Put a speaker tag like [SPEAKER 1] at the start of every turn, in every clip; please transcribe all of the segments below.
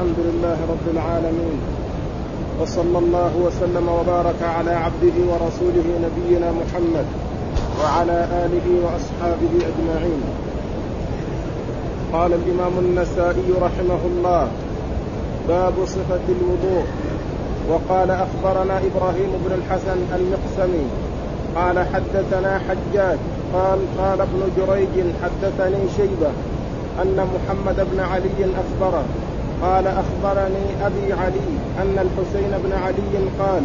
[SPEAKER 1] الحمد لله رب العالمين. وصلى الله وسلم وبارك على عبده ورسوله نبينا محمد وعلى آله وأصحابه أجمعين. قال الإمام النسائي رحمه الله باب صفة الوضوء. وقال أخبرنا إبراهيم بن الحسن المقسمي قال حدثنا حجاج قال قال ابن جريج حدثني شيبة أن محمد بن علي أخبره قال أخبرني أبي علي أن الحسين بن علي قال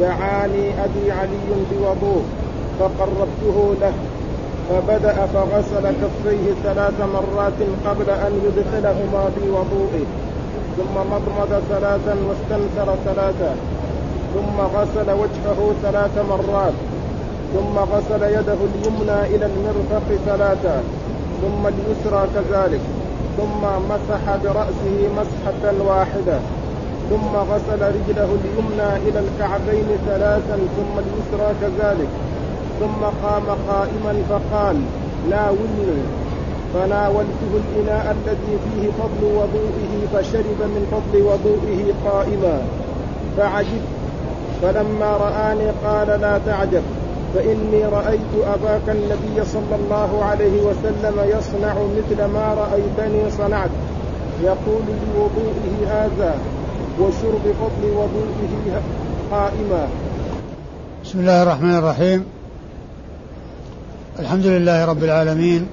[SPEAKER 1] دعاني أبي علي بوضوء فقربته له فبدأ فغسل كفيه ثلاث مرات قبل أن يدخلهما في وضوئه ثم مضمض ثلاثا واستنثر ثلاثا ثم غسل وجهه ثلاث مرات ثم غسل يده اليمنى إلى المرفق ثلاثا ثم اليسرى كذلك. ثم مسح برأسه مسحة واحدة ثم غسل رجله اليمنى إلى الكعبين ثلاثا ثم اليسرى كذلك. ثم قام قائما فقال ناولني فناولته الإناء الذي فيه فضل وضوئه فشرب من فضل وضوئه قائما. فعجبت فلما رآني قال لا تعجب. فإني رأيت أباك النبي صلى الله عليه وسلم يصنع مثل ما رأيتني صنعت. يقول لوضوئه هذا وشرب فضل وضوئه قائما.
[SPEAKER 2] بسم الله الرحمن الرحيم. الحمد لله رب العالمين.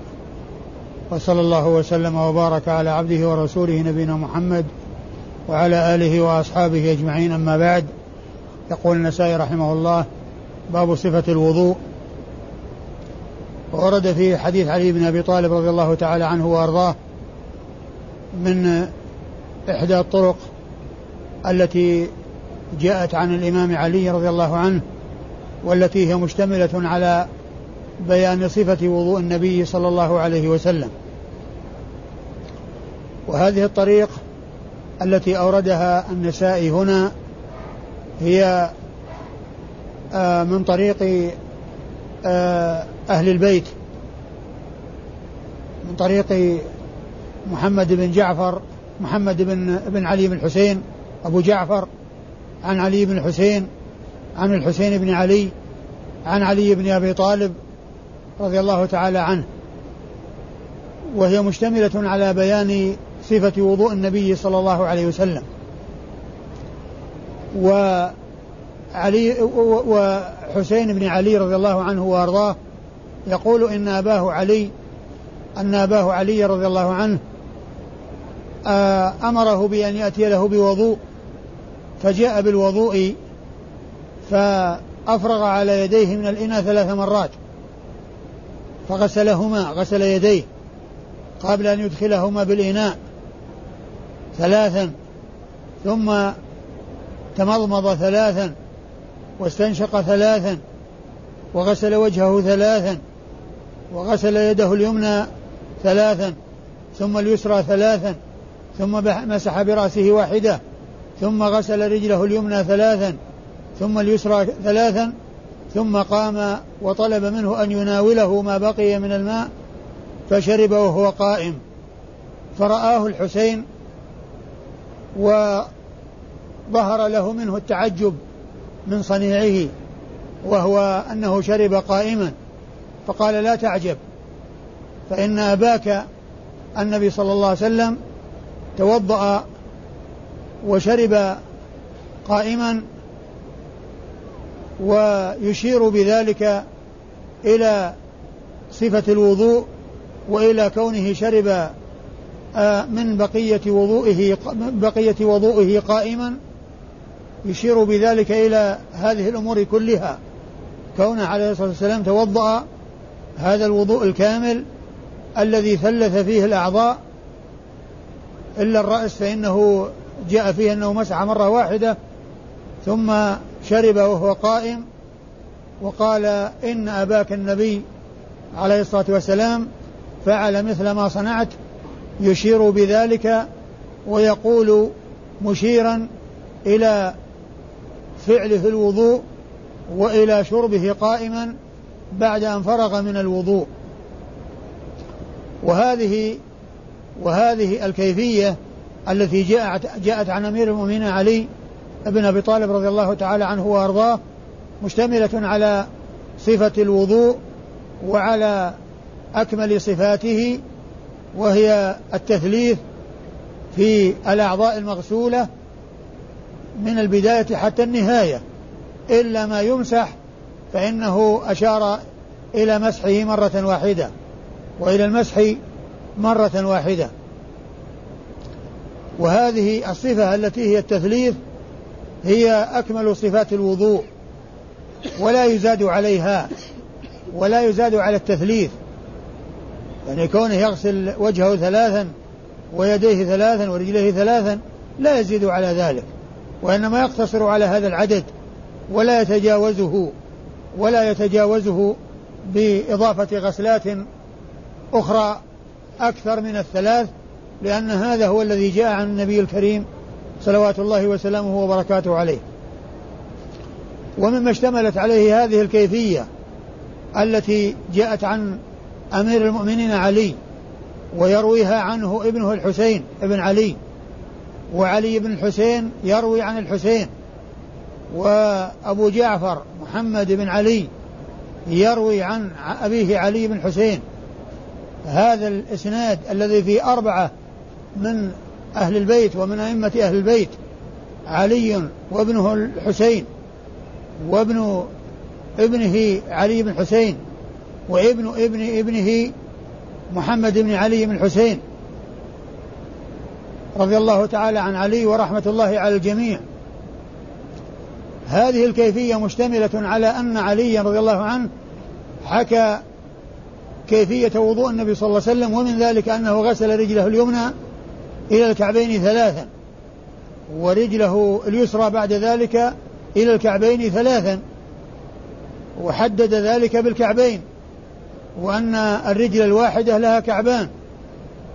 [SPEAKER 2] وصلى الله وسلم وبارك على عبده ورسوله نبينا محمد وعلى آله وأصحابه أجمعين. أما بعد يقول النسائي رحمه الله باب صفة الوضوء. ورد في حديث علي بن أبي طالب رضي الله تعالى عنه وأرضاه من إحدى الطرق التي جاءت عن الإمام علي رضي الله عنه والتي هي مشتملة على بيان صفة وضوء النبي صلى الله عليه وسلم. وهذه الطريق التي أوردها النسائي هنا هي من طريق آه، أهل البيت. من طريق محمد بن جعفر محمد بن بن علي بن الحسين أبو جعفر عن علي بن الحسين عن الحسين بن علي عن علي بن أبي طالب رضي الله تعالى عنه. وهي مشتملة على بيان صفة وضوء النبي صلى الله عليه وسلم. و علي وحسين بن علي رضي الله عنه وأرضاه يقول إن أباه علي أن أباه علي رضي الله عنه آه، أمره بأن يأتي له بوضوء فجاء بالوضوء فأفرغ على يديه من الإناء ثلاث مرات فغسلهما غسل يديه قبل أن يدخلهما بالإناء ثلاثا ثم تمضمض ثلاثا واستنشق ثلاثا وغسل وجهه ثلاثا وغسل يده اليمنى ثلاثا ثم اليسرى ثلاثا ثم مسح برأسه واحدة ثم غسل رجله اليمنى ثلاثا ثم اليسرى ثلاثا ثم قام وطلب منه أن يناوله ما بقي من الماء فشرب وهو قائم. فرآه الحسين وظهر له منه التعجب من صنيعه وهو أنه شرب قائما فقال لا تعجب فإن أباك النبي صلى الله عليه وسلم توضأ وشرب قائما ويشير بذلك إلى صفة الوضوء وإلى كونه شرب آه، من بقية وضوئه بقية وضوئه قائما يشير بذلك إلى هذه الأمور كلها. كونه عليه الصلاة والسلام توضأ هذا الوضوء الكامل الذي ثلث فيه الأعضاء إلا الرأس فإنه جاء فيه أنه مسح مرة واحدة ثم شرب وهو قائم وقال إن أباك النبي عليه الصلاة والسلام فعل مثل ما صنعت يشير بذلك ويقول مشيرا إلى فعله الوضوء وإلى شربه قائما بعد أن فرغ من الوضوء. وهذه وهذه الكيفية التي جاءت, جاءت عن أمير المؤمنين علي بن أبي طالب رضي الله تعالى عنه وأرضاه مشتملة على صفة الوضوء وعلى أكمل صفاته وهي التثليث في الأعضاء المغسولة من البداية حتى النهاية. إلا ما يمسح فإنه أشار إلى مسحه مرة واحدة وإلى المسح مرة واحدة. وهذه الصفة التي هي التثليث هي أكمل صفات الوضوء ولا يزاد عليها ولا يزاد على التثليث. يعني كونه يغسل وجهه ثلاثا ويديه ثلاثا ورجليه ثلاثا لا يزيد على ذلك. وإنما يقتصر على هذا العدد ولا يتجاوزه ولا يتجاوزه بإضافة غسلات أخرى أكثر من الثلاث لأن هذا هو الذي جاء عن النبي الكريم صلوات الله وسلامه وبركاته عليه. ومما اشتملت عليه هذه الكيفية التي جاءت عن أمير المؤمنين علي ويرويها عنه ابنه الحسين ابن علي. وعلي بن الحسين يروي عن الحسين وأبو جعفر محمد بن علي يروي عن أبيه علي بن حسين هذا الإسناد الذي فيه أربعة من أهل البيت ومن أئمة أهل البيت علي وابنه الحسين وابن ابنه علي بن حسين وابن ابن ابنه محمد بن علي بن حسين رضي الله تعالى عن علي ورحمة الله على الجميع. هذه الكيفية مشتملة على أن عليا رضي الله عنه حكى كيفية وضوء النبي صلى الله عليه وسلم ومن ذلك أنه غسل رجله اليمنى إلى الكعبين ثلاثا ورجله اليسرى بعد ذلك إلى الكعبين ثلاثا وحدد ذلك بالكعبين وأن الرجل الواحدة لها كعبان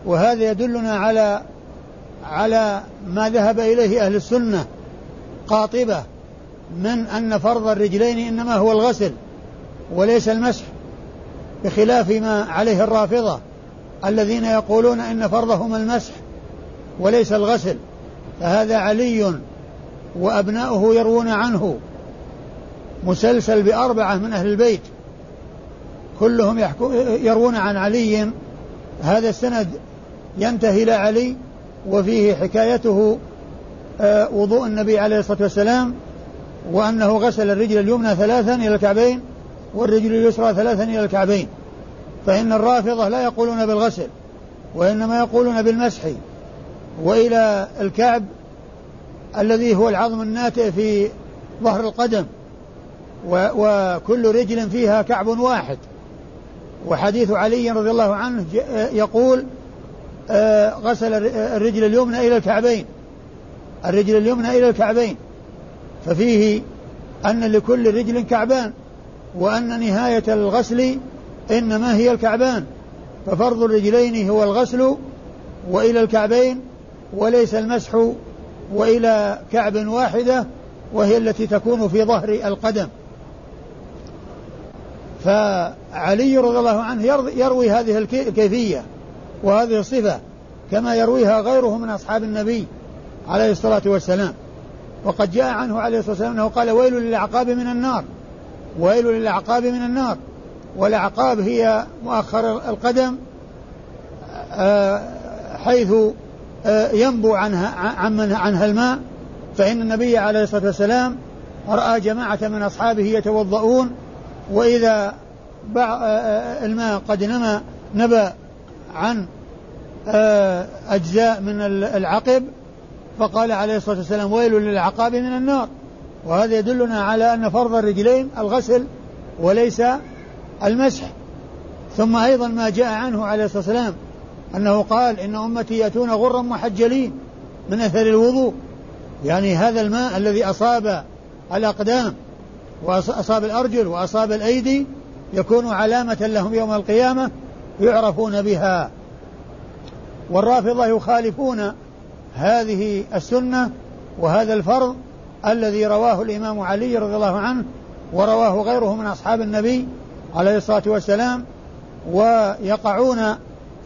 [SPEAKER 2] وهذا يدلنا على على ما ذهب إليه أهل السنة قاطبة من أن فرض الرجلين إنما هو الغسل وليس المسح بخلاف ما عليه الرافضة الذين يقولون إن فرضهما المسح وليس الغسل. فهذا علي وأبناؤه يروون عنه. مسلسل بأربعة من أهل البيت. كلهم يروون عن علي. هذا السند ينتهي إلى علي. وفيه حكايته آه، وضوء النبي عليه الصلاة والسلام وأنه غسل الرجل اليمنى ثلاثا إلى الكعبين والرجل اليسرى ثلاثا إلى الكعبين. فإن الرافضة لا يقولون بالغسل وإنما يقولون بالمسح وإلى الكعب الذي هو العظم الناتئ في ظهر القدم. وكل رجل فيها كعب واحد. وحديث علي رضي الله عنه يقول آه، غسل الرجل اليمنى إلى الكعبين. الرجل اليمنى إلى الكعبين. ففيه أن لكل رجل كعبان وأن نهاية الغسل إنما هي الكعبان. ففرض الرجلين هو الغسل وإلى الكعبين وليس المسح وإلى كعب واحدة وهي التي تكون في ظهر القدم. فعلي رضي الله عنه يروي هذه الكيفية. وهذه الصفة كما يرويها غيره من أصحاب النبي عليه الصلاة والسلام. وقد جاء عنه عليه الصلاة والسلام أنه قال ويل للأعقاب من النار. ويل للأعقاب من النار. والأعقاب هي مؤخر القدم آه، حيث آه، ينبو عنها عن عنها الماء. فإن النبي عليه الصلاة والسلام رأى جماعة من أصحابه يتوضؤون وإذا آه، الماء قد نما نبى عن أجزاء من العقب فقال عليه الصلاة والسلام ويل للعقاب من النار. وهذا يدلنا على أن فرض الرجلين الغسل وليس المسح. ثم أيضا ما جاء عنه عليه الصلاة والسلام أنه قال إن أمتي يأتون غرا محجلين من أثر الوضوء. يعني هذا الماء الذي أصاب الأقدام وأصاب الأرجل وأصاب الأيدي يكون علامة لهم يوم القيامة. يعرفون بها. والرافضة يخالفون هذه السنة وهذا الفرض الذي رواه الإمام علي رضي الله عنه ورواه غيره من أصحاب النبي عليه الصلاة والسلام ويقعون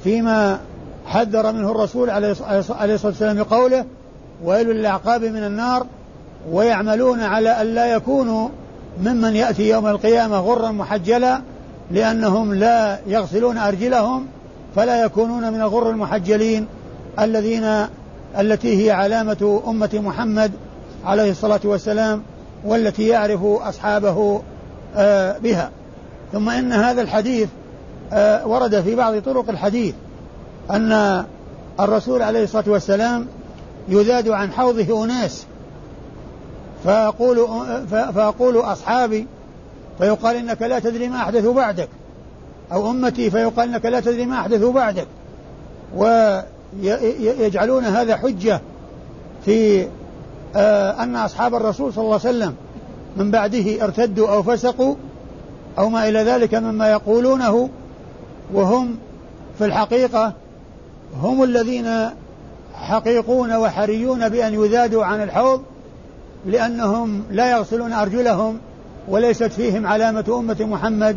[SPEAKER 2] فيما حذر منه الرسول عليه الصلاة والسلام بقوله ويل للأعقاب من النار ويعملون على أن لا يكونوا ممن يأتي يوم القيامة غرا محجلا لأنهم لا يغسلون أرجلهم فلا يكونون من الغر المحجلين الذين التي هي علامة أمة محمد عليه الصلاة والسلام والتي يعرف أصحابه آه، بها. ثم إن هذا الحديث آه، ورد في بعض طرق الحديث أن الرسول عليه الصلاة والسلام يذاد عن حوضه أناس. فأقول فأقول أصحابي فيقال إنك لا تدري ما أحدثوا بعدك. أو أمتي فيقال إنك لا تدري ما أحدثوا بعدك. ويجعلون هذا حجة في آه، أن أصحاب الرسول صلى الله عليه وسلم من بعده ارتدوا أو فسقوا أو ما إلى ذلك مما يقولونه. وهم في الحقيقة هم الذين حقيقون وحريون بأن يذادوا عن الحوض لأنهم لا يغسلون أرجلهم وليست فيهم علامة أمة محمد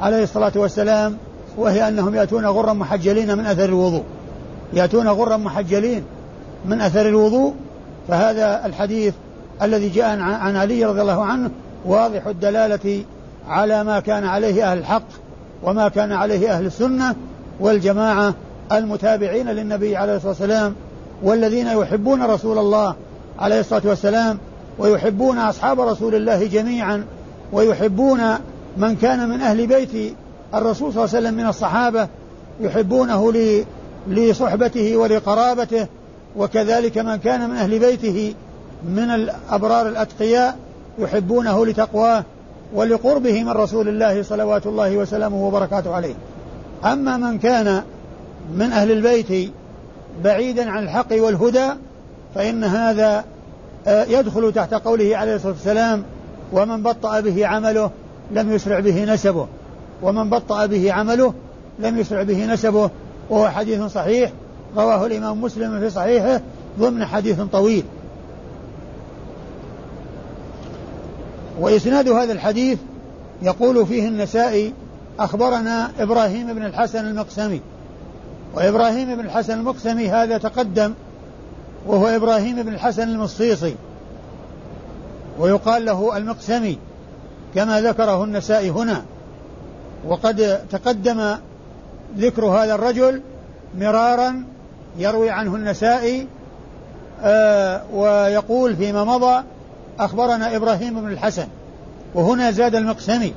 [SPEAKER 2] عليه الصلاة والسلام وهي أنهم يأتون غرا محجلين من أثر الوضوء. يأتون غرا محجلين من أثر الوضوء فهذا الحديث الذي جاء عن علي رضي الله عنه واضح الدلالة على ما كان عليه أهل الحق وما كان عليه أهل السنة والجماعة المتابعين للنبي عليه الصلاة والسلام والذين يحبون رسول الله عليه الصلاة والسلام ويحبون أصحاب رسول الله جميعا ويحبون من كان من أهل بيت الرسول صلى الله عليه وسلم من الصحابة يحبونه لصحبته ولقرابته وكذلك من كان من أهل بيته من الأبرار الأتقياء يحبونه لتقواه ولقربه من رسول الله صلوات الله وسلامه وبركاته عليه. أما من كان من أهل البيت بعيدا عن الحق والهدى فإن هذا آه، يدخل تحت قوله عليه الصلاة والسلام ومن بطأ به عمله لم يسرع به نسبه. ومن بطأ به عمله لم يسرع به نسبه. وهو حديث صحيح. رواه الإمام مسلم في صحيحه ضمن حديث طويل. وإسناد هذا الحديث يقول فيه النسائي أخبرنا إبراهيم بن الحسن المقسمي. وإبراهيم بن الحسن المقسمي هذا تقدم وهو إبراهيم بن الحسن المصيصي. ويقال له المقسمي كما ذكره النسائي هنا. وقد تقدم ذكر هذا الرجل مرارا يروي عنه النسائي آه ويقول فيما مضى أخبرنا إبراهيم بن الحسن وهنا زاد المقسمي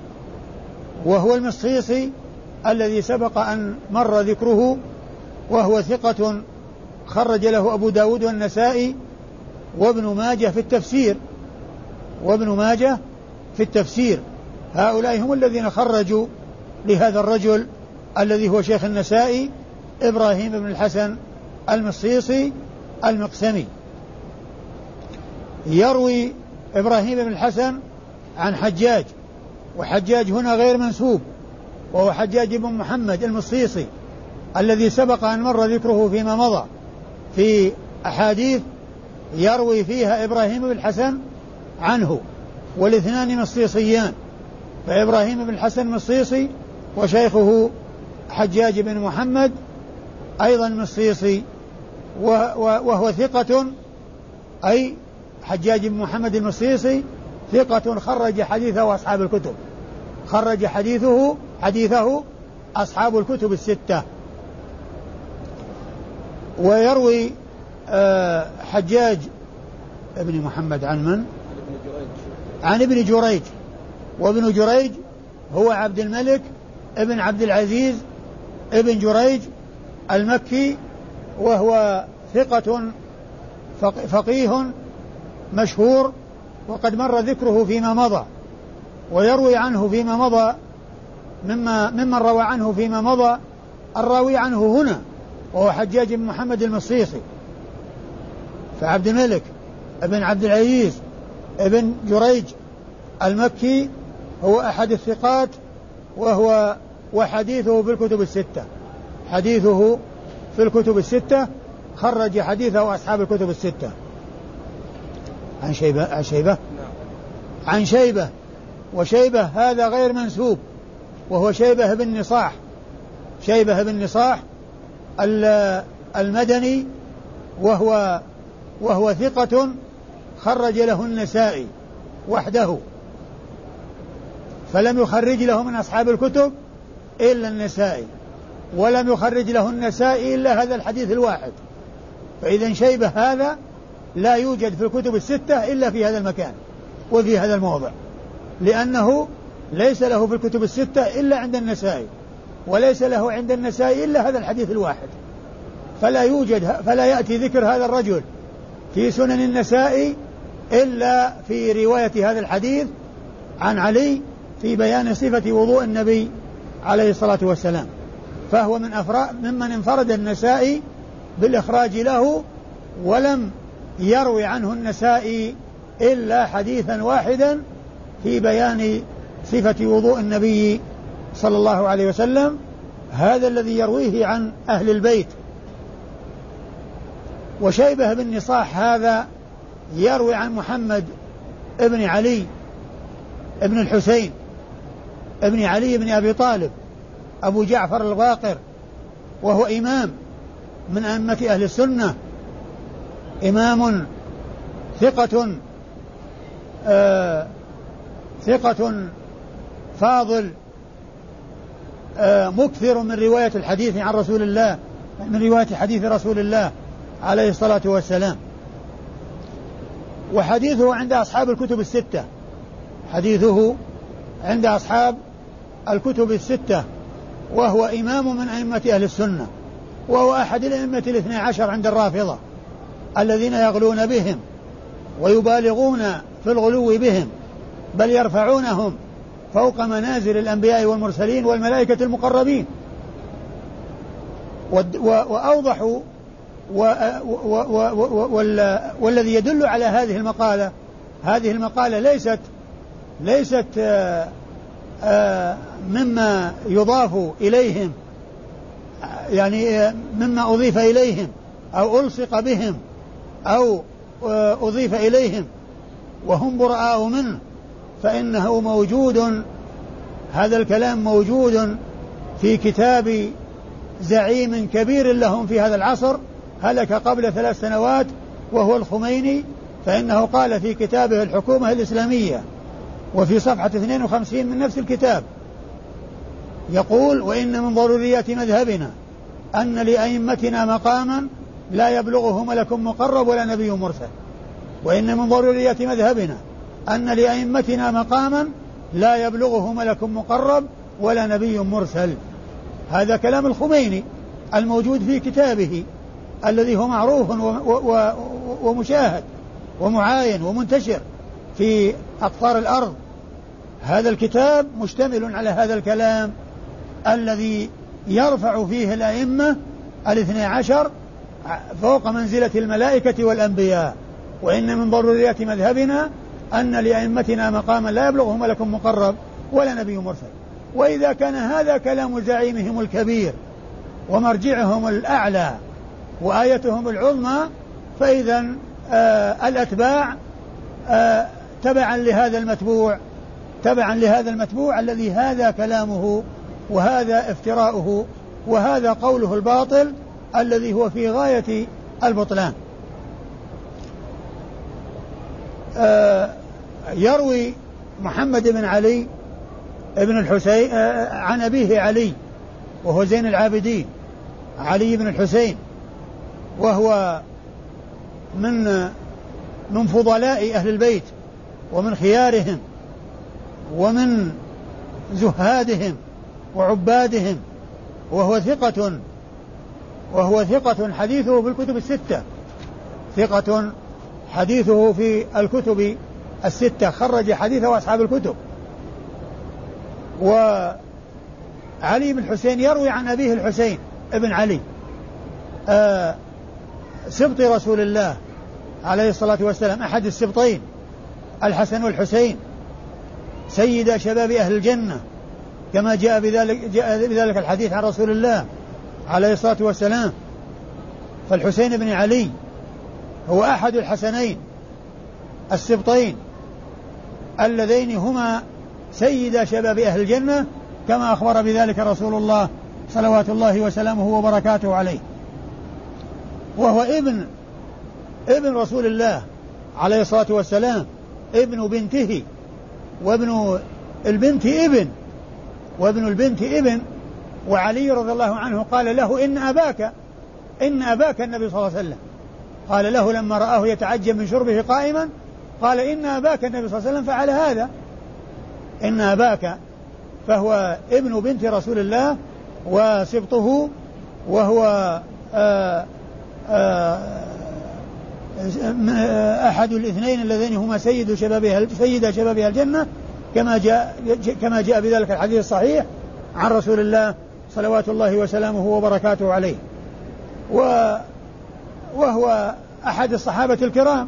[SPEAKER 2] وهو المصيصي الذي سبق أن مر ذكره وهو ثقة خرج له أبو داود والنسائي وابن ماجه في التفسير. وابن ماجه في التفسير. هؤلاء هم الذين خرجوا لهذا الرجل الذي هو شيخ النسائي إبراهيم بن الحسن المصيصي المقسمي. يروي إبراهيم بن الحسن عن حجاج وحجاج هنا غير منسوب وهو حجاج بن محمد المصيصي الذي سبق أن مر ذكره فيما مضى في أحاديث يروي فيها إبراهيم بن الحسن عنه والاثنان مصيصيان فإبراهيم بن الحسن مصيصي وشيخه حجاج بن محمد أيضا مصيصي وهو ثقة أي حجاج بن محمد المصيصي ثقة خرج حديثه أصحاب الكتب خرج حديثه حديثه أصحاب الكتب الستة ويروي آه، حجاج ابن محمد عن من؟ عن ابن جريج. وابن جريج هو عبد الملك ابن عبد العزيز ابن جريج المكي وهو ثقة فقيه مشهور وقد مر ذكره فيما مضى ويروي عنه فيما مضى مما ممن روى عنه فيما مضى الراوي عنه هنا وهو حجاج بن محمد المصيصي. فعبد الملك ابن عبد العزيز ابن جريج المكي هو أحد الثقات وهو وحديثه في الكتب الستة. حديثه في الكتب الستة خرج حديثه أصحاب الكتب الستة. عن شيبة عن شيبة؟ عن شيبة. وشيبة هذا غير منسوب. وهو شيبة بن نصاح. شيبة بن نصاح المدني وهو وهو ثقة خرج له النسائي وحده فلم يخرج له من أصحاب الكتب إلا النسائي ولم يخرج له النسائي إلا هذا الحديث الواحد. فإذا شيبة هذا لا يوجد في الكتب الستة إلا في هذا المكان وفي هذا الموضع لأنه ليس له في الكتب الستة إلا عند النسائي وليس له عند النسائي إلا هذا الحديث الواحد. فلا يوجد فلا يأتي ذكر هذا الرجل في سنن النسائي إلا في رواية هذا الحديث عن علي في بيان صفة وضوء النبي عليه الصلاة والسلام. فهو من أفراد ممن انفرد النسائي بالإخراج له ولم يروي عنه النسائي إلا حديثا واحدا في بيان صفة وضوء النبي صلى الله عليه وسلم هذا الذي يرويه عن أهل البيت. وشيبة بن نصاح هذا يروي عن محمد ابن علي ابن الحسين ابن علي بن أبي طالب أبو جعفر الباقر وهو إمام من أئمة أهل السنة إمام ثقة آه ثقة فاضل آه مكثر من رواية الحديث عن رسول الله من رواية حديث رسول الله عليه الصلاة والسلام. وحديثه عند أصحاب الكتب الستة. حديثه عند أصحاب الكتب الستة وهو إمام من أئمة أهل السنة وهو أحد الأئمة الاثنى عشر عند الرافضة الذين يغلون بهم ويبالغون في الغلو بهم بل يرفعونهم فوق منازل الأنبياء والمرسلين والملائكة المقربين. وأوضحوا والذي يدل على هذه المقالة هذه المقالة ليست ليست آآ آآ مما يضاف إليهم يعني مما أضيف إليهم أو ألصق بهم أو أضيف إليهم وهم براء منه فإنه موجود هذا الكلام موجود في كتاب زعيم كبير لهم في هذا العصر هلك قبل ثلاث سنوات وهو الخميني فإنه قال في كتابه الحكومة الإسلامية وفي صفحة 52 من نفس الكتاب يقول وإن من ضروريات مذهبنا أن لأئمتنا مقاما لا يبلغه ملك مقرب ولا نبي مرسل وإن من ضروريات مذهبنا أن لأئمتنا مقاما لا يبلغه ملك مقرب ولا نبي مرسل. هذا كلام الخميني الموجود في كتابه. الذي هو معروف ومشاهد ومعاين ومنتشر في أقطار الأرض. هذا الكتاب مشتمل على هذا الكلام الذي يرفع فيه الأئمة الاثني عشر فوق منزلة الملائكة والأنبياء. وإن من ضروريات مذهبنا أن لأئمتنا مقاما لا يبلغه ملك مقرب ولا نبي مرسل. وإذا كان هذا كلام زعيمهم الكبير ومرجعهم الأعلى وآيتهم العظمى فإذا آه الأتباع آه تبعا لهذا المتبوع تبعا لهذا المتبوع الذي هذا كلامه وهذا افتراؤه وهذا قوله الباطل الذي هو في غاية البطلان. آه يروي محمد بن علي ابن الحسين آه عن أبيه علي وهو زين العابدين علي بن الحسين وهو من من فضلاء أهل البيت ومن خيارهم ومن زهادهم وعبادهم وهو ثقة وهو ثقة حديثه في الكتب الستة. ثقة حديثه في الكتب الستة. خرج حديثه أصحاب الكتب. وعلي بن الحسين يروي عن أبيه الحسين ابن علي. آه سبط رسول الله عليه الصلاة والسلام أحد السبطين الحسن والحسين سيد شباب أهل الجنة كما جاء بذلك, جاء بذلك الحديث عن رسول الله عليه الصلاة والسلام. فالحسين بن علي هو أحد الحسنين السبطين اللذين هما سيدا شباب أهل الجنة كما أخبر بذلك رسول الله صلوات الله وسلامه وبركاته عليه. وهو ابن ابن رسول الله عليه الصلاة والسلام ابن بنته وابن البنت ابن وابن البنت ابن وعلي رضي الله عنه قال له إن أباك إن أباك النبي صلى الله عليه وسلم. قال له لما رآه يتعجب من شربه قائما قال إن أباك النبي صلى الله عليه وسلم فعل هذا. إن أباك فهو ابن بنت رسول الله وسبطه وهو آآ أحد الاثنين اللذين هما سيد شباب سيد شباب الجنة كما جاء كما جاء بذلك الحديث الصحيح عن رسول الله صلوات الله وسلامه وبركاته عليه. و وهو أحد الصحابة الكرام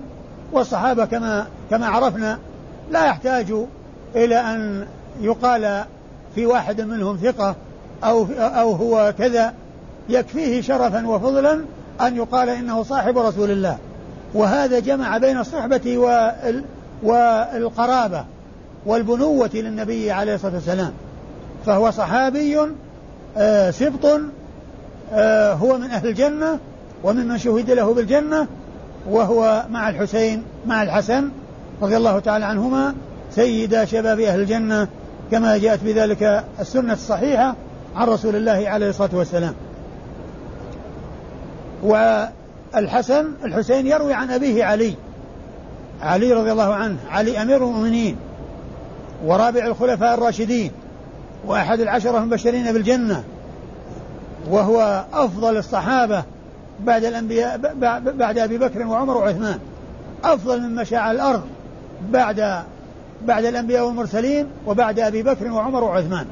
[SPEAKER 2] والصحابة كما كما عرفنا لا يحتاج إلى أن يقال في واحد منهم ثقة أو أو هو كذا يكفيه شرفا وفضلا أن يقال إنه صاحب رسول الله. وهذا جمع بين الصحبة والقرابة والبنوة للنبي عليه الصلاة والسلام. فهو صحابي آه، سبط آه، هو من أهل الجنة وممن شهد له بالجنة وهو مع الحسين مع الحسن رضي الله تعالى عنهما سيدا شباب أهل الجنة كما جاءت بذلك السنة الصحيحة عن رسول الله عليه الصلاة والسلام. والحسن الحسين يروي عن أبيه علي علي رضي الله عنه علي أمير المؤمنين ورابع الخلفاء الراشدين وأحد العشرة المبشرين بالجنة وهو أفضل الصحابة بعد الأنبياء بعد أبي بكر وعمر وعثمان أفضل من مشى على الأرض بعد بعد الأنبياء والمرسلين وبعد أبي بكر وعمر وعثمان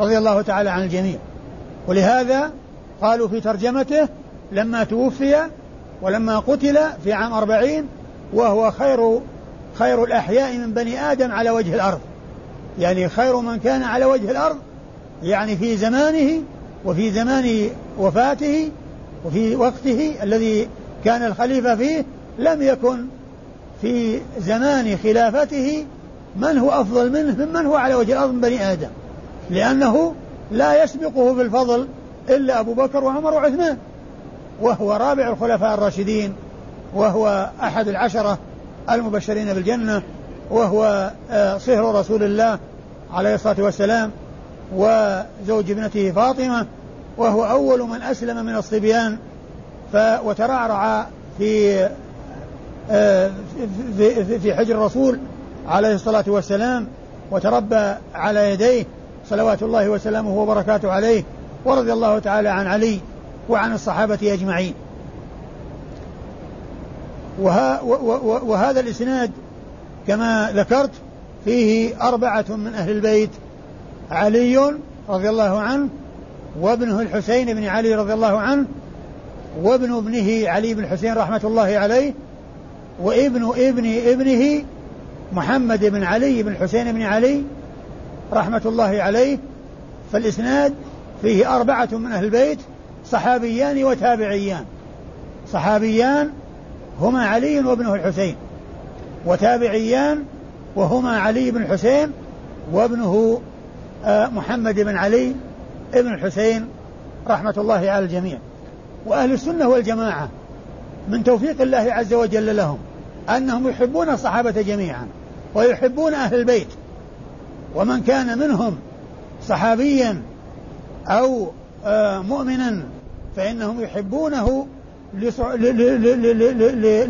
[SPEAKER 2] رضي الله تعالى عن الجميع. ولهذا قالوا في ترجمته لما توفي ولما قتل في عام أربعين وهو خير خير الأحياء من بني آدم على وجه الأرض. يعني خير من كان على وجه الأرض يعني في زمانه وفي زمان وفاته وفي وقته الذي كان الخليفة فيه لم يكن في زمان خلافته من هو أفضل منه ممن هو على وجه الأرض من بني آدم. لأنه لا يسبقه بالفضل إلا أبو بكر وعمر وعثمان. وهو رابع الخلفاء الراشدين وهو أحد العشرة المبشرين بالجنة وهو آه، صهر رسول الله عليه الصلاة والسلام وزوج ابنته فاطمة وهو أول من أسلم من الصبيان وترعرع في آه، في في حجر الرسول عليه الصلاة والسلام وتربى على يديه صلوات الله وسلامه وبركاته عليه ورضي الله تعالى عن علي. وعن الصحابة أجمعين. وها وهذا الإسناد كما ذكرت فيه أربعة من أهل البيت علي رضي الله عنه وابنه الحسين بن علي رضي الله عنه وابن ابنه علي بن الحسين رحمة الله عليه وابن ابن ابنه محمد بن علي بن الحسين بن علي رحمة الله عليه. فالإسناد فيه أربعة من أهل البيت صحابيان وتابعيان. صحابيان هما علي وابنه الحسين وتابعيان وهما علي بن الحسين وابنه آه، محمد بن علي ابن الحسين رحمة الله على الجميع. وأهل السنة والجماعة من توفيق الله عز وجل لهم أنهم يحبون الصحابة جميعا ويحبون أهل البيت. ومن كان منهم صحابيا أو آه، مؤمنا فإنهم يحبونه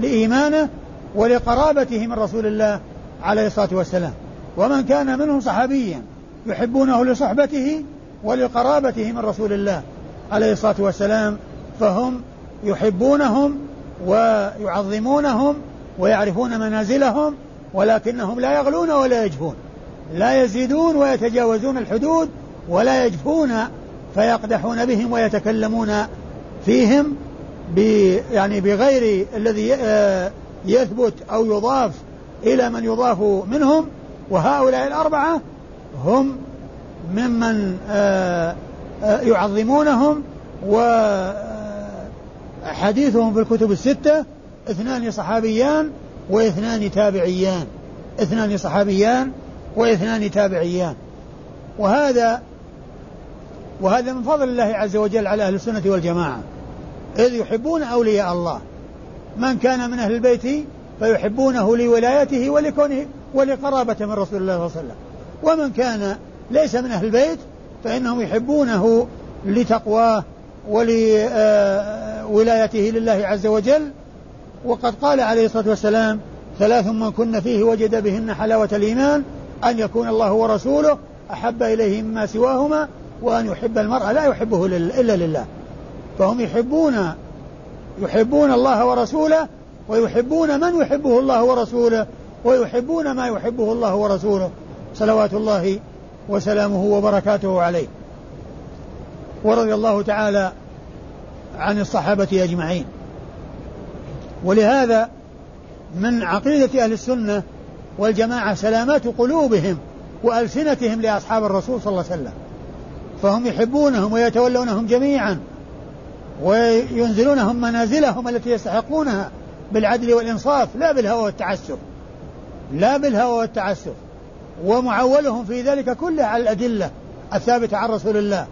[SPEAKER 2] لإيمانه ولقرابته من رسول الله عليه الصلاة والسلام. ومن كان منهم صحابيا يحبونه لصحبته ولقرابته من رسول الله عليه الصلاة والسلام فهم يحبونهم ويعظمونهم ويعرفون منازلهم ولكنهم لا يغلون ولا يجفون لا يزيدون ويتجاوزون الحدود ولا يجفون فيقدحون بهم ويتكلمون فيهم يعني بغير الذي آه، يثبت أو يضاف إلى من يضاف منهم وهؤلاء الأربعة هم ممن آه، آه، يعظمونهم وحديثهم في الكتب الستة اثنان صحابيان واثنان تابعيان اثنان صحابيان واثنان تابعيان. وهذا وهذا من فضل الله عز وجل على أهل السنة والجماعة. إذ يحبون أولياء الله. من كان من أهل البيت فيحبونه لولايته ولكونه ولقرابة من رسول الله صلى الله عليه وسلم. ومن كان ليس من أهل البيت فإنهم يحبونه لتقواه ولولايته لله عز وجل. وقد قال عليه الصلاة والسلام ثلاث من كن فيه وجد بهن حلاوة الإيمان أن يكون الله ورسوله أحب إليه مما سواهما وأن يحب المرء لا يحبه إلا لله. فهم يحبون يحبون الله ورسوله ويحبون من يحبه الله ورسوله ويحبون ما يحبه الله ورسوله. صلوات الله وسلامه وبركاته عليه. ورضي الله تعالى عن الصحابة أجمعين. ولهذا من عقيدة أهل السنة والجماعة سلامات قلوبهم وألسنتهم لأصحاب الرسول صلى الله عليه وسلم. فهم يحبونهم ويتولونهم جميعا وينزلونهم منازلهم التي يستحقونها بالعدل والإنصاف لا بالهوى والتعسف. لا بالهوى والتعسف. ومعولهم في ذلك كله على الأدلة الثابتة عن رسول الله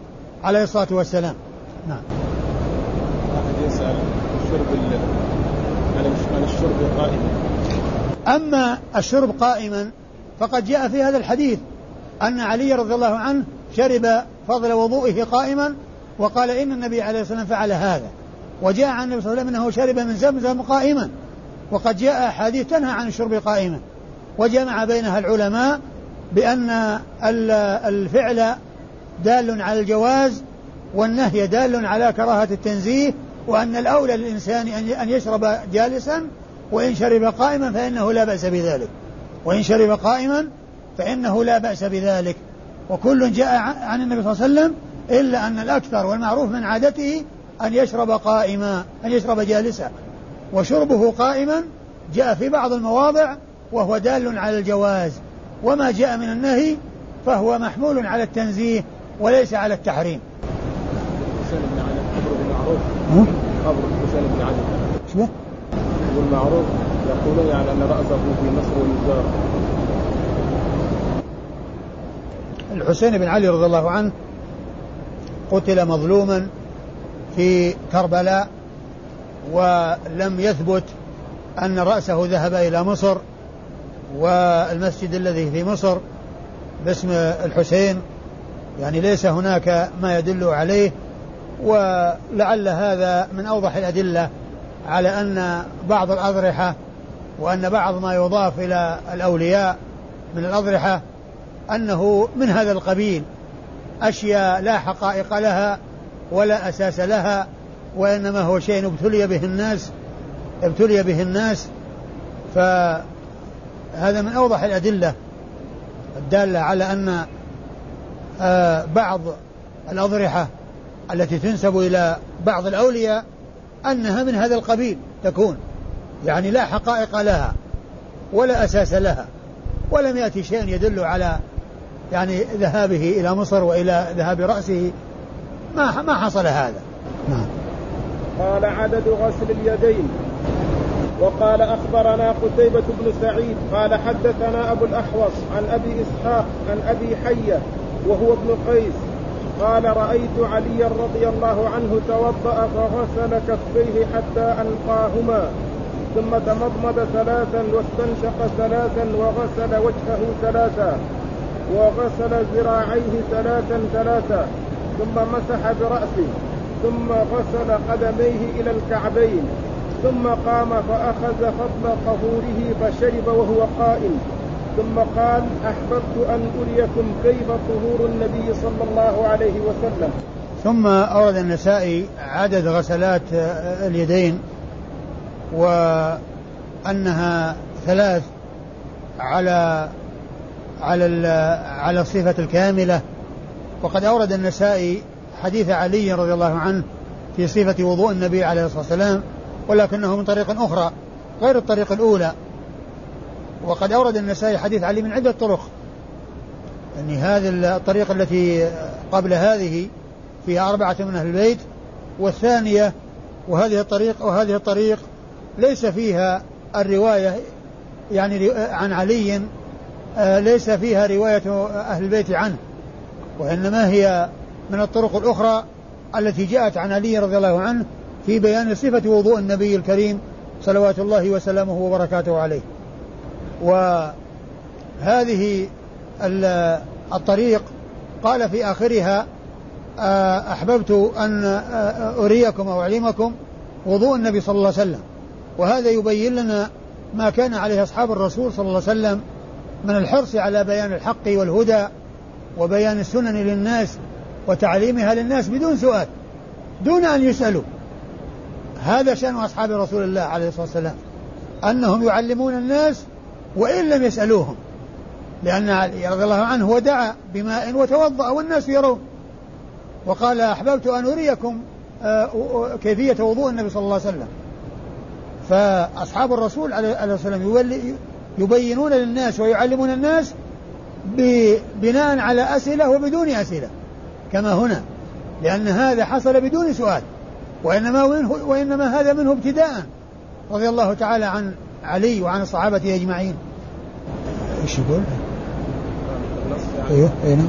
[SPEAKER 2] عليه الصلاة والسلام. نعم.
[SPEAKER 1] واحد يسأل الشرب عن الشرب قائما.
[SPEAKER 2] أما الشرب قائما فقد جاء في هذا الحديث أن علي رضي الله عنه شرب فضل وضوئه قائما وقال إن النبي عليه الصلاة والسلام فعل هذا. وجاء عن النبي صلى الله عليه وسلم أنه شرب من زمزم قائما. وقد جاء أحاديث تنهى عن الشرب قائما. وجمع بينها العلماء بأن الفعل دال على الجواز والنهي دال على كراهة التنزيه وأن الأولى للإنسان أن يشرب جالسا وإن شرب قائما فإنه لا بأس بذلك. وإن شرب قائما فإنه لا بأس بذلك. وكل جاء عن النبي صلى الله عليه وسلم إلا أن الأكثر والمعروف من عادته أن يشرب قائما أن يشرب جالسا. وشربه قائما جاء في بعض المواضع وهو دال على الجواز. وما جاء من النهي فهو محمول على التنزيه وليس على التحريم.
[SPEAKER 1] قبر حسين بن علي
[SPEAKER 2] شو
[SPEAKER 1] والمعروف يقولون يعني أن رأسه في مصر ويزار
[SPEAKER 2] الحسين بن علي رضي الله عنه قتل مظلوما في كربلاء ولم يثبت أن رأسه ذهب إلى مصر والمسجد الذي في مصر باسم الحسين يعني ليس هناك ما يدل عليه ولعل هذا من أوضح الأدلة على أن بعض الأضرحة وأن بعض ما يضاف إلى الأولياء من الأضرحة أنه من هذا القبيل أشياء لا حقائق لها ولا أساس لها وإنما هو شيء ابتلي به الناس ابتلي به الناس. فهذا من أوضح الأدلة الدالة على أن آه، بعض الأضرحة التي تنسب إلى بعض الأولياء أنها من هذا القبيل تكون. يعني لا حقائق لها ولا أساس لها ولم يأتي شيء يدل على يعني ذهابه إلى مصر وإلى ذهاب رأسه ما ما حصل هذا. نعم.
[SPEAKER 1] قال عدد غسل اليدين. وقال أخبرنا قتيبة بن سعيد قال حدثنا أبو الأحوص عن أبي إسحاق عن أبي حية وهو ابن قيس قال رأيت عليا رضي الله عنه توضأ فغسل كفيه حتى ألقاهما ثم تمضمض ثلاثا واستنشق ثلاثا وغسل وجهه ثلاثا. وغسل ذراعيه ثلاثا ثلاثا ثم مسح برأسه ثم غسل قدميه إلى الكعبين ثم قام فأخذ فضل طهوره فشرب وهو قائم ثم قال أحببت أن أريكم كيف طهور النبي صلى الله عليه وسلم.
[SPEAKER 2] ثم أورد النسائي عدد غسلات اليدين وأنها ثلاث على على على الصفة الكاملة. وقد أورد النسائي حديث علي رضي الله عنه في صفة وضوء النبي عليه الصلاة والسلام ولكنه من طريق أخرى غير الطريق الأولى. وقد أورد النسائي حديث علي من عدة طرق. يعني هذه الطريقة التي قبل هذه فيها أربعة من أهل البيت والثانية وهذه الطريق وهذه الطريق ليس فيها الرواية يعني عن علي ليس فيها رواية أهل البيت عنه وإنما هي من الطرق الأخرى التي جاءت عن علي رضي الله عنه في بيان صفة وضوء النبي الكريم صلوات الله وسلامه وبركاته عليه. وهذه الطريق قال في آخرها آه، أحببت أن آه، أريكم أو أعلمكم وضوء النبي صلى الله عليه وسلم. وهذا يبين لنا ما كان عليه أصحاب الرسول صلى الله عليه وسلم من الحرص على بيان الحق والهدى وبيان السنن للناس وتعليمها للناس بدون سؤال دون أن يسألوا. هذا شأن أصحاب رسول الله عليه الصلاة والسلام أنهم يعلمون الناس وإن لم يسألوهم لأن علي رضي الله عنه ودعا بماء وتوضأ والناس يرون. وقال أحببت أن أريكم آه، كيفية وضوء النبي صلى الله عليه وسلم. فأصحاب الرسول عليه الصلاة والسلام يبينون للناس ويعلمون الناس بناء على أسئلة وبدون أسئلة كما هنا لأن هذا حصل بدون سؤال وإنما, وإنما هذا منه ابتداء. رضي الله تعالى عن علي وعن الصحابة أجمعين. إيش يقول؟
[SPEAKER 1] أيوه اي نعم.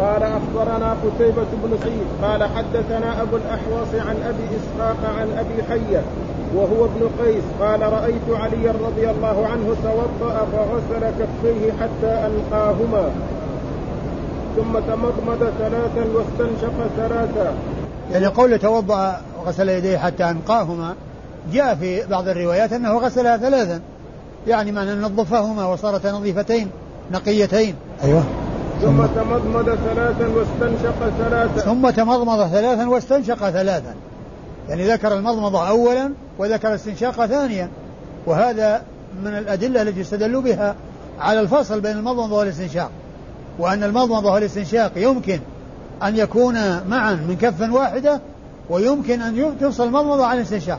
[SPEAKER 1] قال أخبرنا قتيبة بن سعيد قال حدثنا أبو الأحوص عن أبي إسحاق عن أبي حية وهو ابن قيس قال رأيت عليا رضي الله عنه توضا فغسل كفيه حتى انقاهما ثم تمضمض ثلاثا واستنشق ثلاثا.
[SPEAKER 2] يعني قول توضأ وغسل يديه حتى انقاهما جاء في بعض الروايات أنه غسلها ثلاثا. يعني معنى نظفهما وصارتا نظيفتين نقيتين.
[SPEAKER 1] أيوه. ثم تمضمض ثلاثا واستنشق ثلاثا.
[SPEAKER 2] ثم تمضمض ثلاثا واستنشق ثلاثا. يعني ذكر المضمضة أولا وذكر الاستنشاق ثانيا. وهذا من الأدلة التي استدلوا بها على الفصل بين المضمضة والاستنشاق. وأن المضمضة والاستنشاق يمكن أن يكون معا من كف واحدة ويمكن أن تفصل المضمضة عن الاستنشاق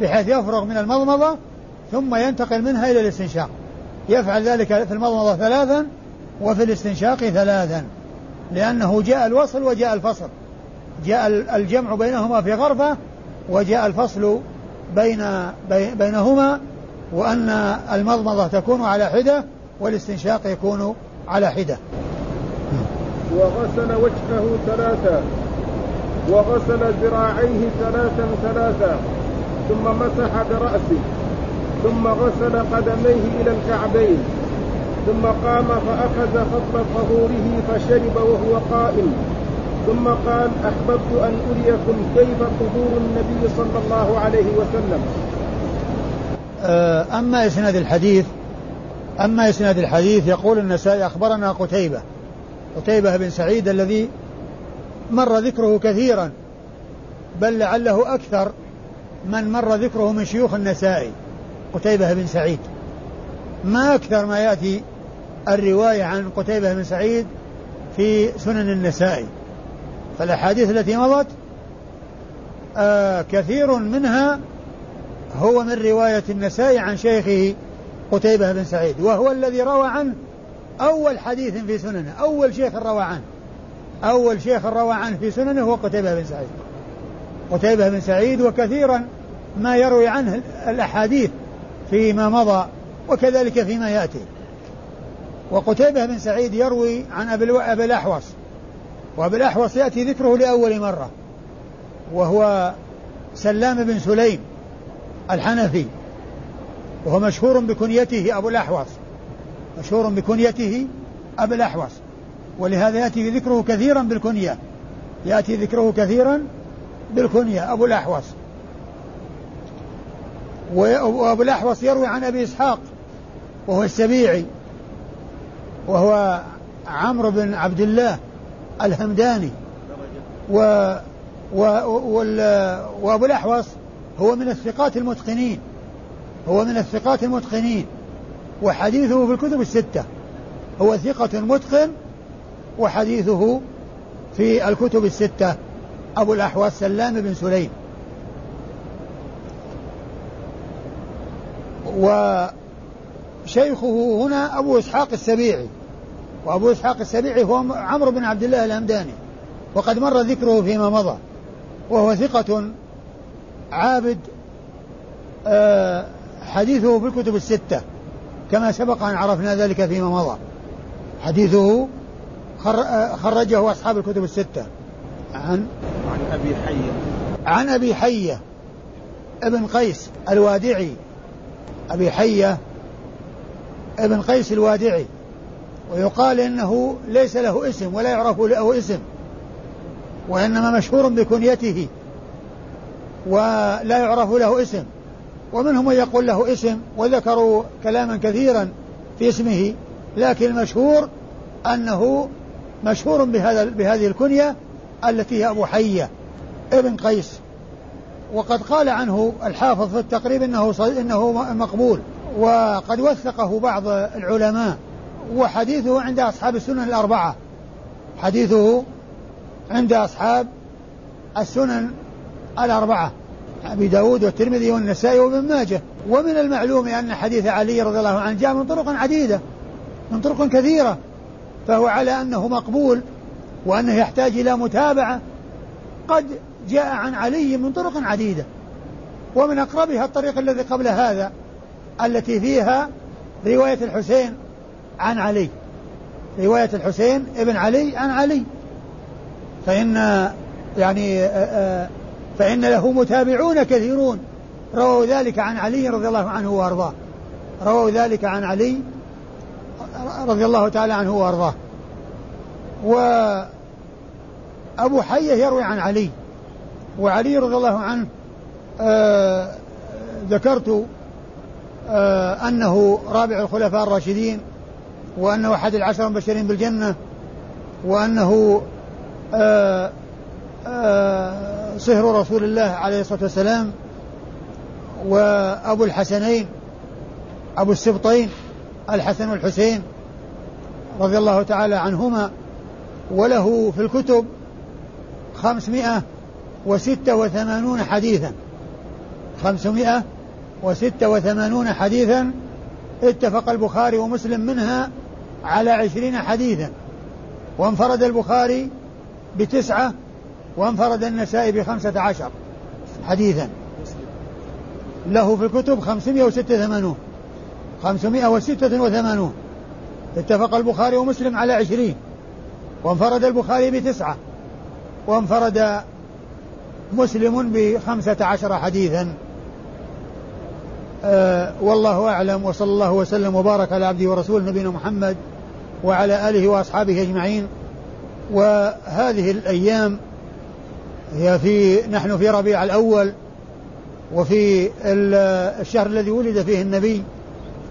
[SPEAKER 2] بحيث يفرغ من المضمضة ثم ينتقل منها إلى الاستنشاق. يفعل ذلك في المضمضة ثلاثا وفي الاستنشاق ثلاثا لأنه جاء الوصل وجاء الفصل. جاء الجمع بينهما في غرفة وجاء الفصل بين بينهما وأن المضمضة تكون على حدة والاستنشاق يكون على حدة.
[SPEAKER 1] وغسل وجهه ثلاثا وغسل ذراعيه ثلاثا ثلاثا ثم مسح برأسه ثم غسل قدميه إلى الكعبين. ثم قام فأخذ فضل طهوره فشرب وهو قائم. ثم قال أحببت أن أريكم كيف طهور النبي صلى الله عليه وسلم.
[SPEAKER 2] آه، أما إسناد الحديث أما إسناد الحديث يقول النسائي أخبرنا قتيبة قتيبة بن سعيد الذي مر ذكره كثيرا بل لعله أكثر من مر ذكره من شيوخ النسائي قتيبة بن سعيد. ما أكثر ما يأتي الرواية عن قتيبة بن سعيد في سنن النسائي. فالأحاديث التي مضت آه كثير منها هو من رواية النسائي عن شيخه قتيبة بن سعيد وهو الذي روى عنه أول حديث في سننه أول شيخ روى عنه. أول شيخ روى عنه في سننه هو قتيبة بن سعيد. قتيبة بن سعيد وكثيرا ما يروي عنه الأحاديث فيما مضى وكذلك فيما يأتي. وقتيبة بن سعيد يروي عن أبي الأحوص. وأبي الأحوص يأتي ذكره لأول مرة وهو سلام بن سليم الحنفي وهو مشهور بكنيته أبو الأحوص مشهور بكنيته أبو الأحوص. ولهذا يأتي ذكره كثيرا بالكنية يأتي ذكره كثيرا بالكنية أبو الأحوص. وأبو الأحوص يروي عن أبي إسحاق وهو السبيعي وهو عمرو بن عبد الله الهمداني. و و وأبو الأحوص هو من الثقات المتقنين. هو من الثقات المتقنين. وحديثه في الكتب الستة. هو ثقة متقن وحديثه في الكتب الستة. أبو الأحوص سلام بن سليم. وشيخه هنا أبو إسحاق السبيعي وأبو إسحاق السبيعي هو عمرو بن عبد الله الهمداني وقد مر ذكره فيما مضى وهو ثقة عابد آه، حديثه في الكتب الستة كما سبق أن عرفنا ذلك فيما مضى. حديثه آه، خرجه أصحاب الكتب الستة. عن
[SPEAKER 1] عن أبي حية.
[SPEAKER 2] عن أبي حية ابن قيس الوادعي. أبي حية ابن قيس الوادعي ويقال إنه ليس له اسم ولا يعرف له اسم وإنما مشهور بكنيته ولا يعرف له اسم ومنهم من يقول له اسم وذكروا كلاما كثيرا في اسمه لكن المشهور أنه مشهور بهذا بهذه الكنية التي هي أبو حية ابن قيس. وقد قال عنه الحافظ في التقريب إنه إنه مقبول. وقد وثقه بعض العلماء وحديثه عند أصحاب السنن الأربعة. حديثه عند أصحاب السنن الأربعة أبي داود والترمذي والنسائي وابن ماجه. ومن المعلوم أن حديث علي رضي الله عنه جاء من طرق عديدة من طرق كثيرة فهو على أنه مقبول وأنه يحتاج إلى متابعة. قد جاء عن علي من طرق عديدة ومن أقربها الطريق الذي قبل هذا. التي فيها رواية الحسين عن علي. رواية الحسين ابن علي عن علي. فإن يعني فإن له متابعون كثيرون. رووا ذلك عن علي رضي الله عنه وأرضاه. رووا ذلك عن علي رضي الله تعالى عنه وأرضاه. وأبو حية يروي عن علي. وعلي رضي الله عنه آه ذكرت أنه رابع الخلفاء الراشدين وأنه أحد العشر المبشرين بالجنة وأنه آه آه صهر رسول الله عليه الصلاة والسلام وأبو الحسنين أبو السبطين الحسن والحسين رضي الله تعالى عنهما وله في الكتب خمسمائة وستة وثمانون حديثا. خمسمائة وستة وثمانون حديثا اتفق البخاري ومسلم منها على عشرين حديثا. وانفرد البخاري بتسعة وانفرد النسائي بخمسة عشر حديثا. له في الكتب خمسمائة وستة وثمانون. خمسمائة وستة وثمانون. اتفق البخاري ومسلم على عشرين. وانفرد البخاري بتسعة. وانفرد مسلم بخمسة عشر حديثا. أه والله أعلم وصلى الله وسلم وبارك على عبده ورسوله نبينا محمد وعلى آله وأصحابه أجمعين. وهذه الأيام هي في نحن في ربيع الأول وفي الشهر الذي ولد فيه النبي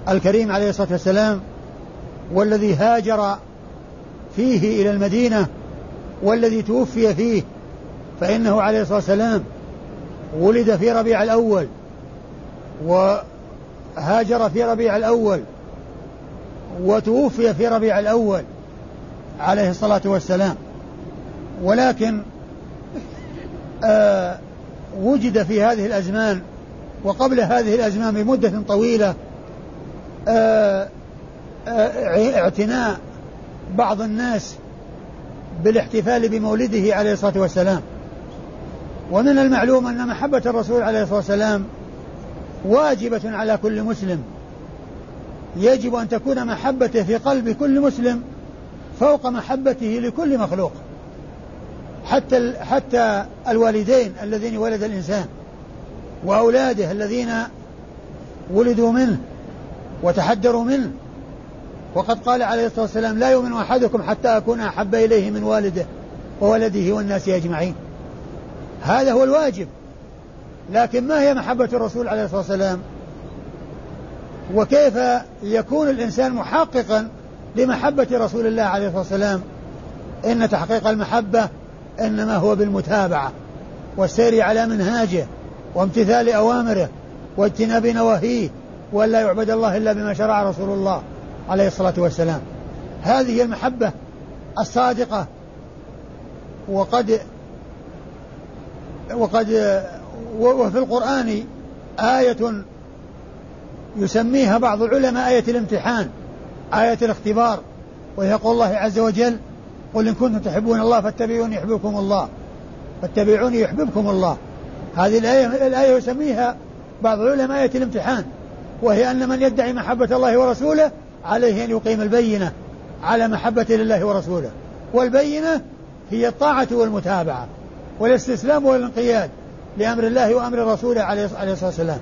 [SPEAKER 2] الكريم عليه الصلاة والسلام والذي هاجر فيه إلى المدينة والذي توفي فيه فإنه عليه الصلاة والسلام ولد في ربيع الأول. وهاجر في ربيع الأول وتوفي في ربيع الأول عليه الصلاة والسلام. ولكن آه وجد في هذه الأزمان وقبل هذه الأزمان بمدة طويلة آه آه اعتناء بعض الناس بالاحتفال بمولده عليه الصلاة والسلام. ومن المعلوم أن محبة الرسول عليه الصلاة والسلام واجبة على كل مسلم. يجب أن تكون محبته في قلب كل مسلم فوق محبته لكل مخلوق. حتى حتى الوالدين الذين ولد الإنسان وأولاده الذين ولدوا منه وتحدروا منه. وقد قال عليه الصلاة والسلام لا يؤمن أحدكم حتى أكون أحب إليه من والده وولده والناس أجمعين. هذا هو الواجب. لكن ما هي محبة الرسول عليه الصلاة والسلام؟ وكيف يكون الإنسان محققا لمحبة رسول الله عليه الصلاة والسلام؟ إن تحقيق المحبة إنما هو بالمتابعة والسير على منهاجه وامتثال أوامره واجتناب نواهيه ولا يعبد الله إلا بما شرع رسول الله عليه الصلاة والسلام. هذه المحبة الصادقة وقد وقد وفي القرآن آية يسميها بعض العلماء آية الامتحان آية الاختبار ويقول الله عز وجل قل إن كنتم تحبون الله فاتبعوني يحببكم الله فاتبعوني يحببكم الله. هذه الآية الآية يسميها بعض العلماء آية الامتحان وهي أن من يدعي محبة الله ورسوله عليه أن يقيم البينة على محبة لله ورسوله والبينة هي الطاعة والمتابعة والاستسلام والانقياد. لأمر الله وأمر رسوله عليه الصلاة والسلام.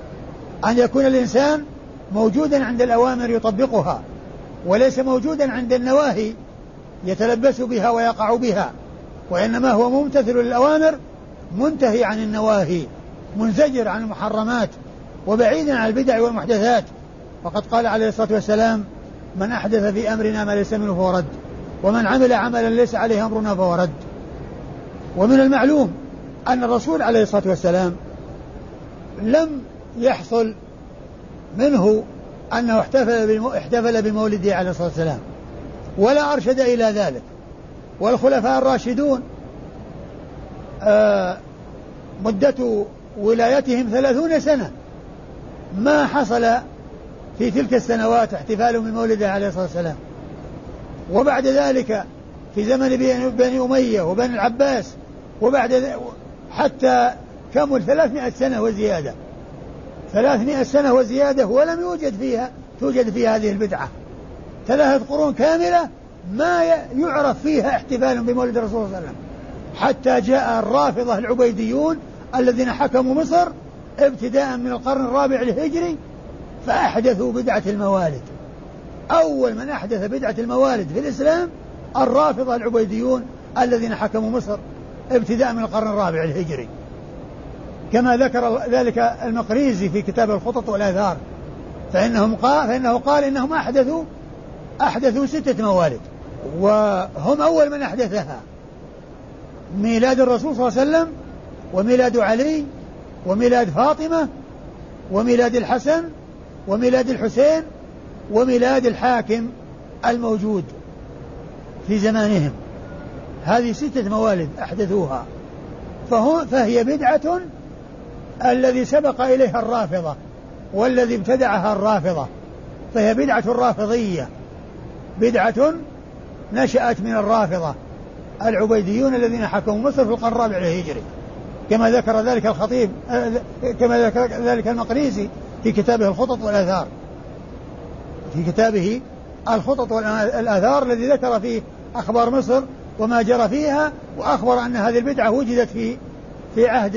[SPEAKER 2] أن يكون الإنسان موجودا عند الأوامر يطبقها وليس موجودا عند النواهي يتلبس بها ويقع بها وإنما هو ممتثل للأوامر منتهي عن النواهي منزجر عن المحرمات وبعيدا عن البدع والمحدثات. وقد قال عليه الصلاة والسلام من أحدث في أمرنا ما ليس منه فهو رد ومن عمل عملا ليس عليه أمرنا فهو رد. ومن المعلوم أن الرسول عليه الصلاة والسلام لم يحصل منه أنه احتفل احتفل بمولده عليه الصلاة والسلام ولا أرشد إلى ذلك. والخلفاء الراشدون آه مدة ولايتهم ثلاثون سنة ما حصل في تلك السنوات احتفال بمولده عليه الصلاة والسلام. وبعد ذلك في زمن بني أمية وبني العباس وبعد حتى كمل ثلاثمائة سنة وزيادة. ثلاثمائة سنة وزيادة ولم يوجد فيها توجد فيها هذه البدعة. ثلاثة قرون كاملة ما يعرف فيها احتفال بمولد الرسول صلى الله عليه وسلم. حتى جاء الرافضة العبيديون الذين حكموا مصر ابتداء من القرن الرابع الهجري فأحدثوا بدعة الموالد. أول من أحدث بدعة الموالد في الإسلام الرافضة العبيديون الذين حكموا مصر. ابتداء من القرن الرابع الهجري. كما ذكر ذلك المقريزي في كتاب الخطط والآثار. فإنهم قال فإنه قال إنهم أحدثوا أحدثوا ستة موالد وهم أول من أحدثها. ميلاد الرسول صلى الله عليه وسلم وميلاد علي وميلاد فاطمة وميلاد الحسن وميلاد الحسين وميلاد الحاكم الموجود في زمانهم. هذه ستة موالد أحدثوها. فهو فهي بدعة الذي سبق إليها الرافضة والذي ابتدعها الرافضة. فهي بدعة رافضية. بدعة نشأت من الرافضة. العبيديون الذين حكموا مصر في القرن الرابع الهجري كما ذكر ذلك الخطيب كما ذكر ذلك المقريزي في كتابه الخطط والآثار. في كتابه الخطط والآثار الذي ذكر فيه أخبار مصر وما جرى فيها وأخبر أن هذه البدعة وجدت في في عهد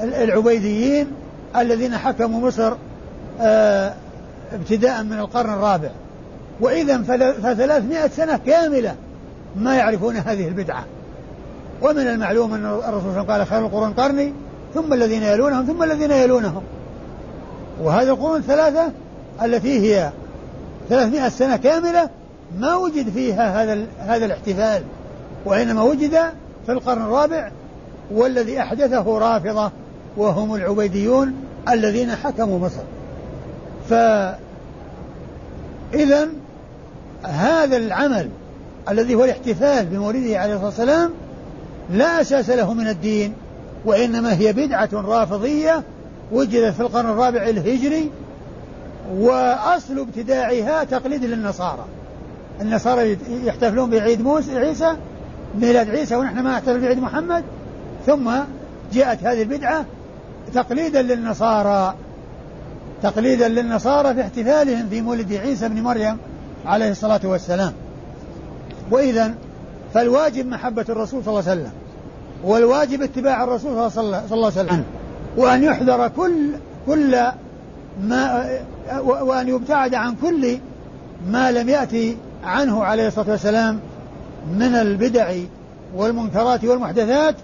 [SPEAKER 2] العبيديين الذين حكموا مصر آه، ابتداء من القرن الرابع. وإذا فثلاثمائة سنة كاملة ما يعرفون هذه البدعة. ومن المعلوم أن الرسول صلى الله عليه وسلم قال خير القرون قرني ثم الذين يلونهم ثم الذين يلونهم. وهذه القرون الثلاثة التي هي ثلاثمائة سنة كاملة ما وجد فيها هذا هذا الاحتفال وإنما وجد في القرن الرابع والذي أحدثه رافضة وهم العبيديون الذين حكموا مصر. فإذا هذا العمل الذي هو الاحتفال بمولده عليه الصلاة والسلام لا أساس له من الدين وإنما هي بدعة رافضية وجدت في القرن الرابع الهجري وأصل ابتداعها تقليد للنصارى. النصارى يحتفلون بعيد موسى عيسى ميلاد عيسى ونحن ما نحتفل بعيد محمد. ثم جاءت هذه البدعة تقليدا للنصارى تقليدا للنصارى في احتفالهم في مولد عيسى بن مريم عليه الصلاة والسلام. وإذا فالواجب محبة الرسول صلى الله عليه وسلم والواجب اتباع الرسول صلى الله عليه وسلم. وأن يحذر كل كل ما وأن يبتعد عن كل ما لم يأتي عنه عليه الصلاة والسلام من البدع والمنكرات والمحدثات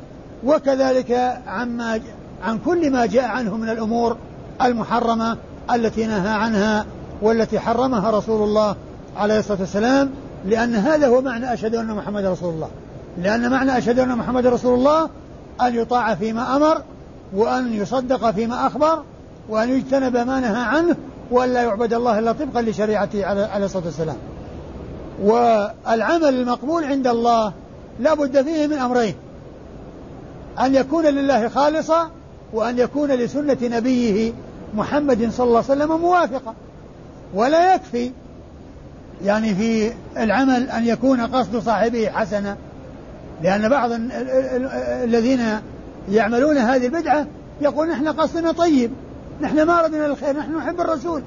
[SPEAKER 2] وكذلك عما عن كل ما جاء عنه من الأمور المحرمة التي نهى عنها والتي حرمها رسول الله عليه الصلاة والسلام لأن هذا هو معنى أشهد أن محمد رسول الله. لأن معنى أشهد أن محمد رسول الله أن يطاع فيما أمر وأن يصدق فيما أخبر وأن يجتنب ما نهى عنه وأن لا يعبد الله إلا طبقا لشريعته عليه الصلاة والسلام. والعمل المقبول عند الله لا بد فيه من أمرين أن يكون لله خالصا وأن يكون لسنة نبيه محمد صلى الله عليه وسلم موافقة ولا يكفي يعني في العمل أن يكون قصد صاحبه حسنا لأن بعض الذين يعملون هذه البدعة يقول نحن قصدنا طيب نحن ما أردنا الخير نحن نحب الرسول.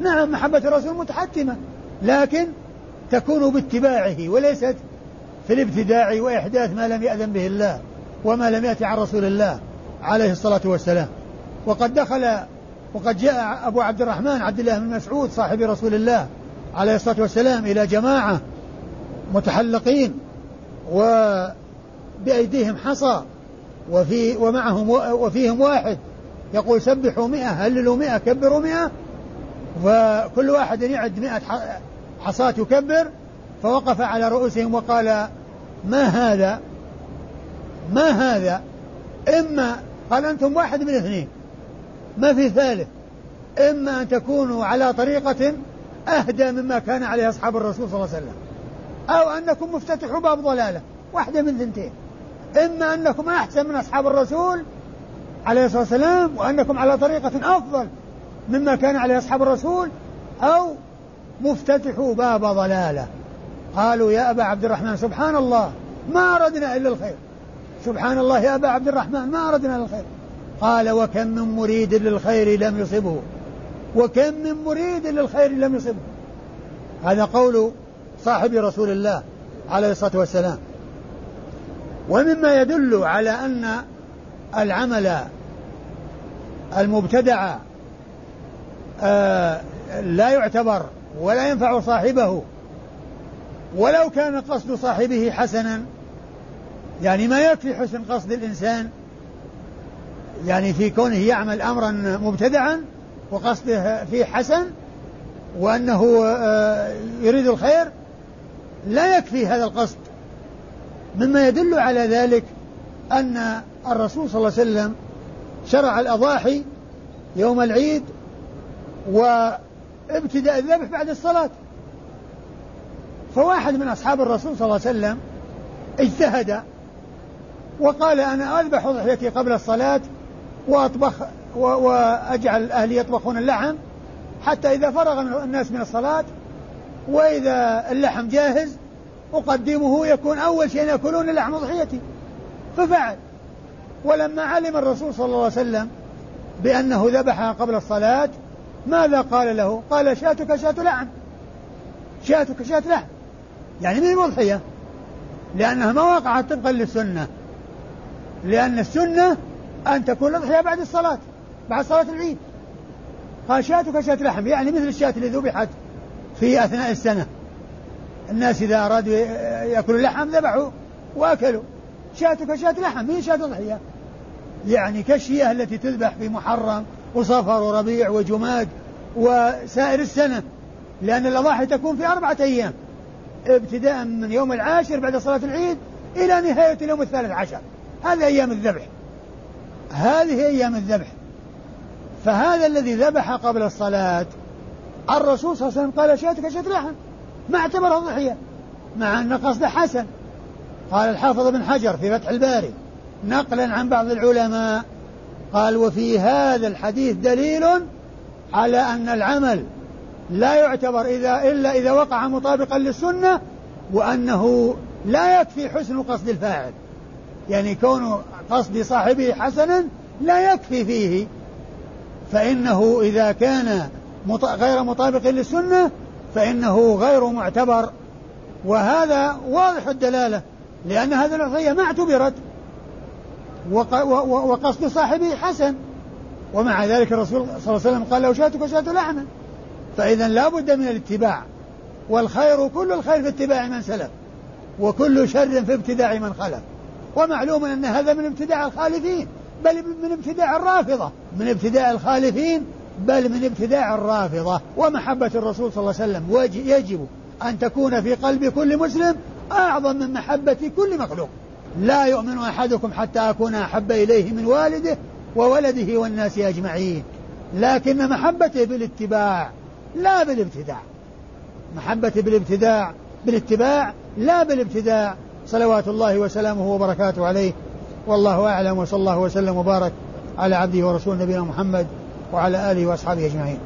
[SPEAKER 2] نعم محبة الرسول متحتمة لكن تكون باتباعه وليست في الابتداع وإحداث ما لم يأذن به الله وما لم يأتي عن رسول الله عليه الصلاة والسلام. وقد دخل وقد جاء أبو عبد الرحمن عبد الله بن مسعود صاحب رسول الله عليه الصلاة والسلام إلى جماعة متحلقين وبأيديهم حصى وفي ومعهم وفيهم واحد يقول سبحوا مئة هللوا مئة كبروا مئة وكل واحد يعد مئة حصاة يكبر فوقف على رؤوسهم وقال ما هذا؟ ما هذا؟ إما قال أنتم واحد من اثنين ما في ثالث إما أن تكونوا على طريقة أهدى مما كان عليه أصحاب الرسول صلى الله عليه وسلم أو أنكم مفتتحوا باب ضلالة واحدة من ثنتين إما أنكم أحسن من أصحاب الرسول عليه الصلاة والسلام وأنكم على طريقة أفضل مما كان عليه أصحاب الرسول أو مفتتحوا باب ضلالة. قالوا يا أبا عبد الرحمن سبحان الله ما أردنا إلا الخير. سبحان الله يا أبا عبد الرحمن ما أردنا إلا الخير. قال وكم من مريد للخير لم يصبه. وكم من مريد للخير لم يصبه. هذا قول صاحب رسول الله عليه الصلاة والسلام. ومما يدل على أن العمل المبتدع آه لا يعتبر ولا ينفع صاحبه. ولو كان قصد صاحبه حسنا يعني ما يكفي حسن قصد الإنسان يعني في كونه يعمل أمرا مبتدعا وقصده فيه حسن وأنه آه، يريد الخير لا يكفي هذا القصد. مما يدل على ذلك أن الرسول صلى الله عليه وسلم شرع الأضاحي يوم العيد وابتداء الذبح بعد الصلاة. فواحد من أصحاب الرسول صلى الله عليه وسلم اجتهد وقال أنا أذبح أضحيتي قبل الصلاة وأطبخ وأجعل أهلي يطبخون اللحم حتى إذا فرغ الناس من الصلاة وإذا اللحم جاهز أقدمه يكون أول شيء يأكلون لحم أضحيتي ففعل. ولما علم الرسول صلى الله عليه وسلم بأنه ذبحها قبل الصلاة ماذا قال له؟ قال شاتك شاة لحم شاتك شاة لحم يعني من المضحية. لأنها ما وقعت طبقا للسنة. لأن السنة أن تكون الأضحية بعد الصلاة بعد صلاة العيد. قال شاتك شاة لحم. يعني مثل الشاة اللي ذبحت في أثناء السنة. الناس إذا أرادوا يأكلوا اللحم ذبحوا وأكلوا. شاتك شاة لحم. مين شاة أضحية يعني كالشياه التي تذبح في محرم. وصفر وربيع وجماد وسائر السنة لأن الأضاحي تكون في أربعة أيام. ابتداء من يوم العاشر بعد صلاة العيد إلى نهاية اليوم الثالث عشر. هذه أيام الذبح. هذه أيام الذبح. فهذا الذي ذبح قبل الصلاة الرسول صلى الله عليه وسلم قال شاتك شات لحم. ما اعتبرها ضحية مع أن قصده حسن. قال الحافظ بن حجر في فتح الباري نقلا عن بعض العلماء قال وفي هذا الحديث دليل على أن العمل لا يعتبر إذا إلا إذا وقع مطابقا للسنة وأنه لا يكفي حسن قصد الفاعل. يعني كون قصد صاحبه حسنا لا يكفي فيه. فإنه إذا كان غير مطابق للسنة فإنه غير معتبر. وهذا واضح الدلالة لأن هذه العطية ما اعتبرت. وقصد صاحبه حسن. ومع ذلك الرسول صلى الله عليه وسلم قال لو شاتك شات لحما. فإذا لا بد من الاتباع. والخير كل الخير في اتباع من سلف. وكل شر في ابتداع من خلف. ومعلوم أن هذا من ابتداع الخالفين بل من ابتداع الرافضة. من ابتداع الخالفين بل من ابتداع الرافضة. ومحبة الرسول صلى الله عليه وسلم يجب أن تكون في قلب كل مسلم أعظم من محبة كل مخلوق. لا يؤمن أحدكم حتى أكون أحب إليه من والده وولده والناس أجمعين. لكن محبته بالاتباع لا بالابتداع. محبته بالابتداع بالاتباع لا بالابتداع. صلوات الله وسلامه وبركاته عليه. والله أعلم وصلى الله وسلم وبارك على عبده ورسوله نبينا محمد وعلى آله وأصحابه أجمعين.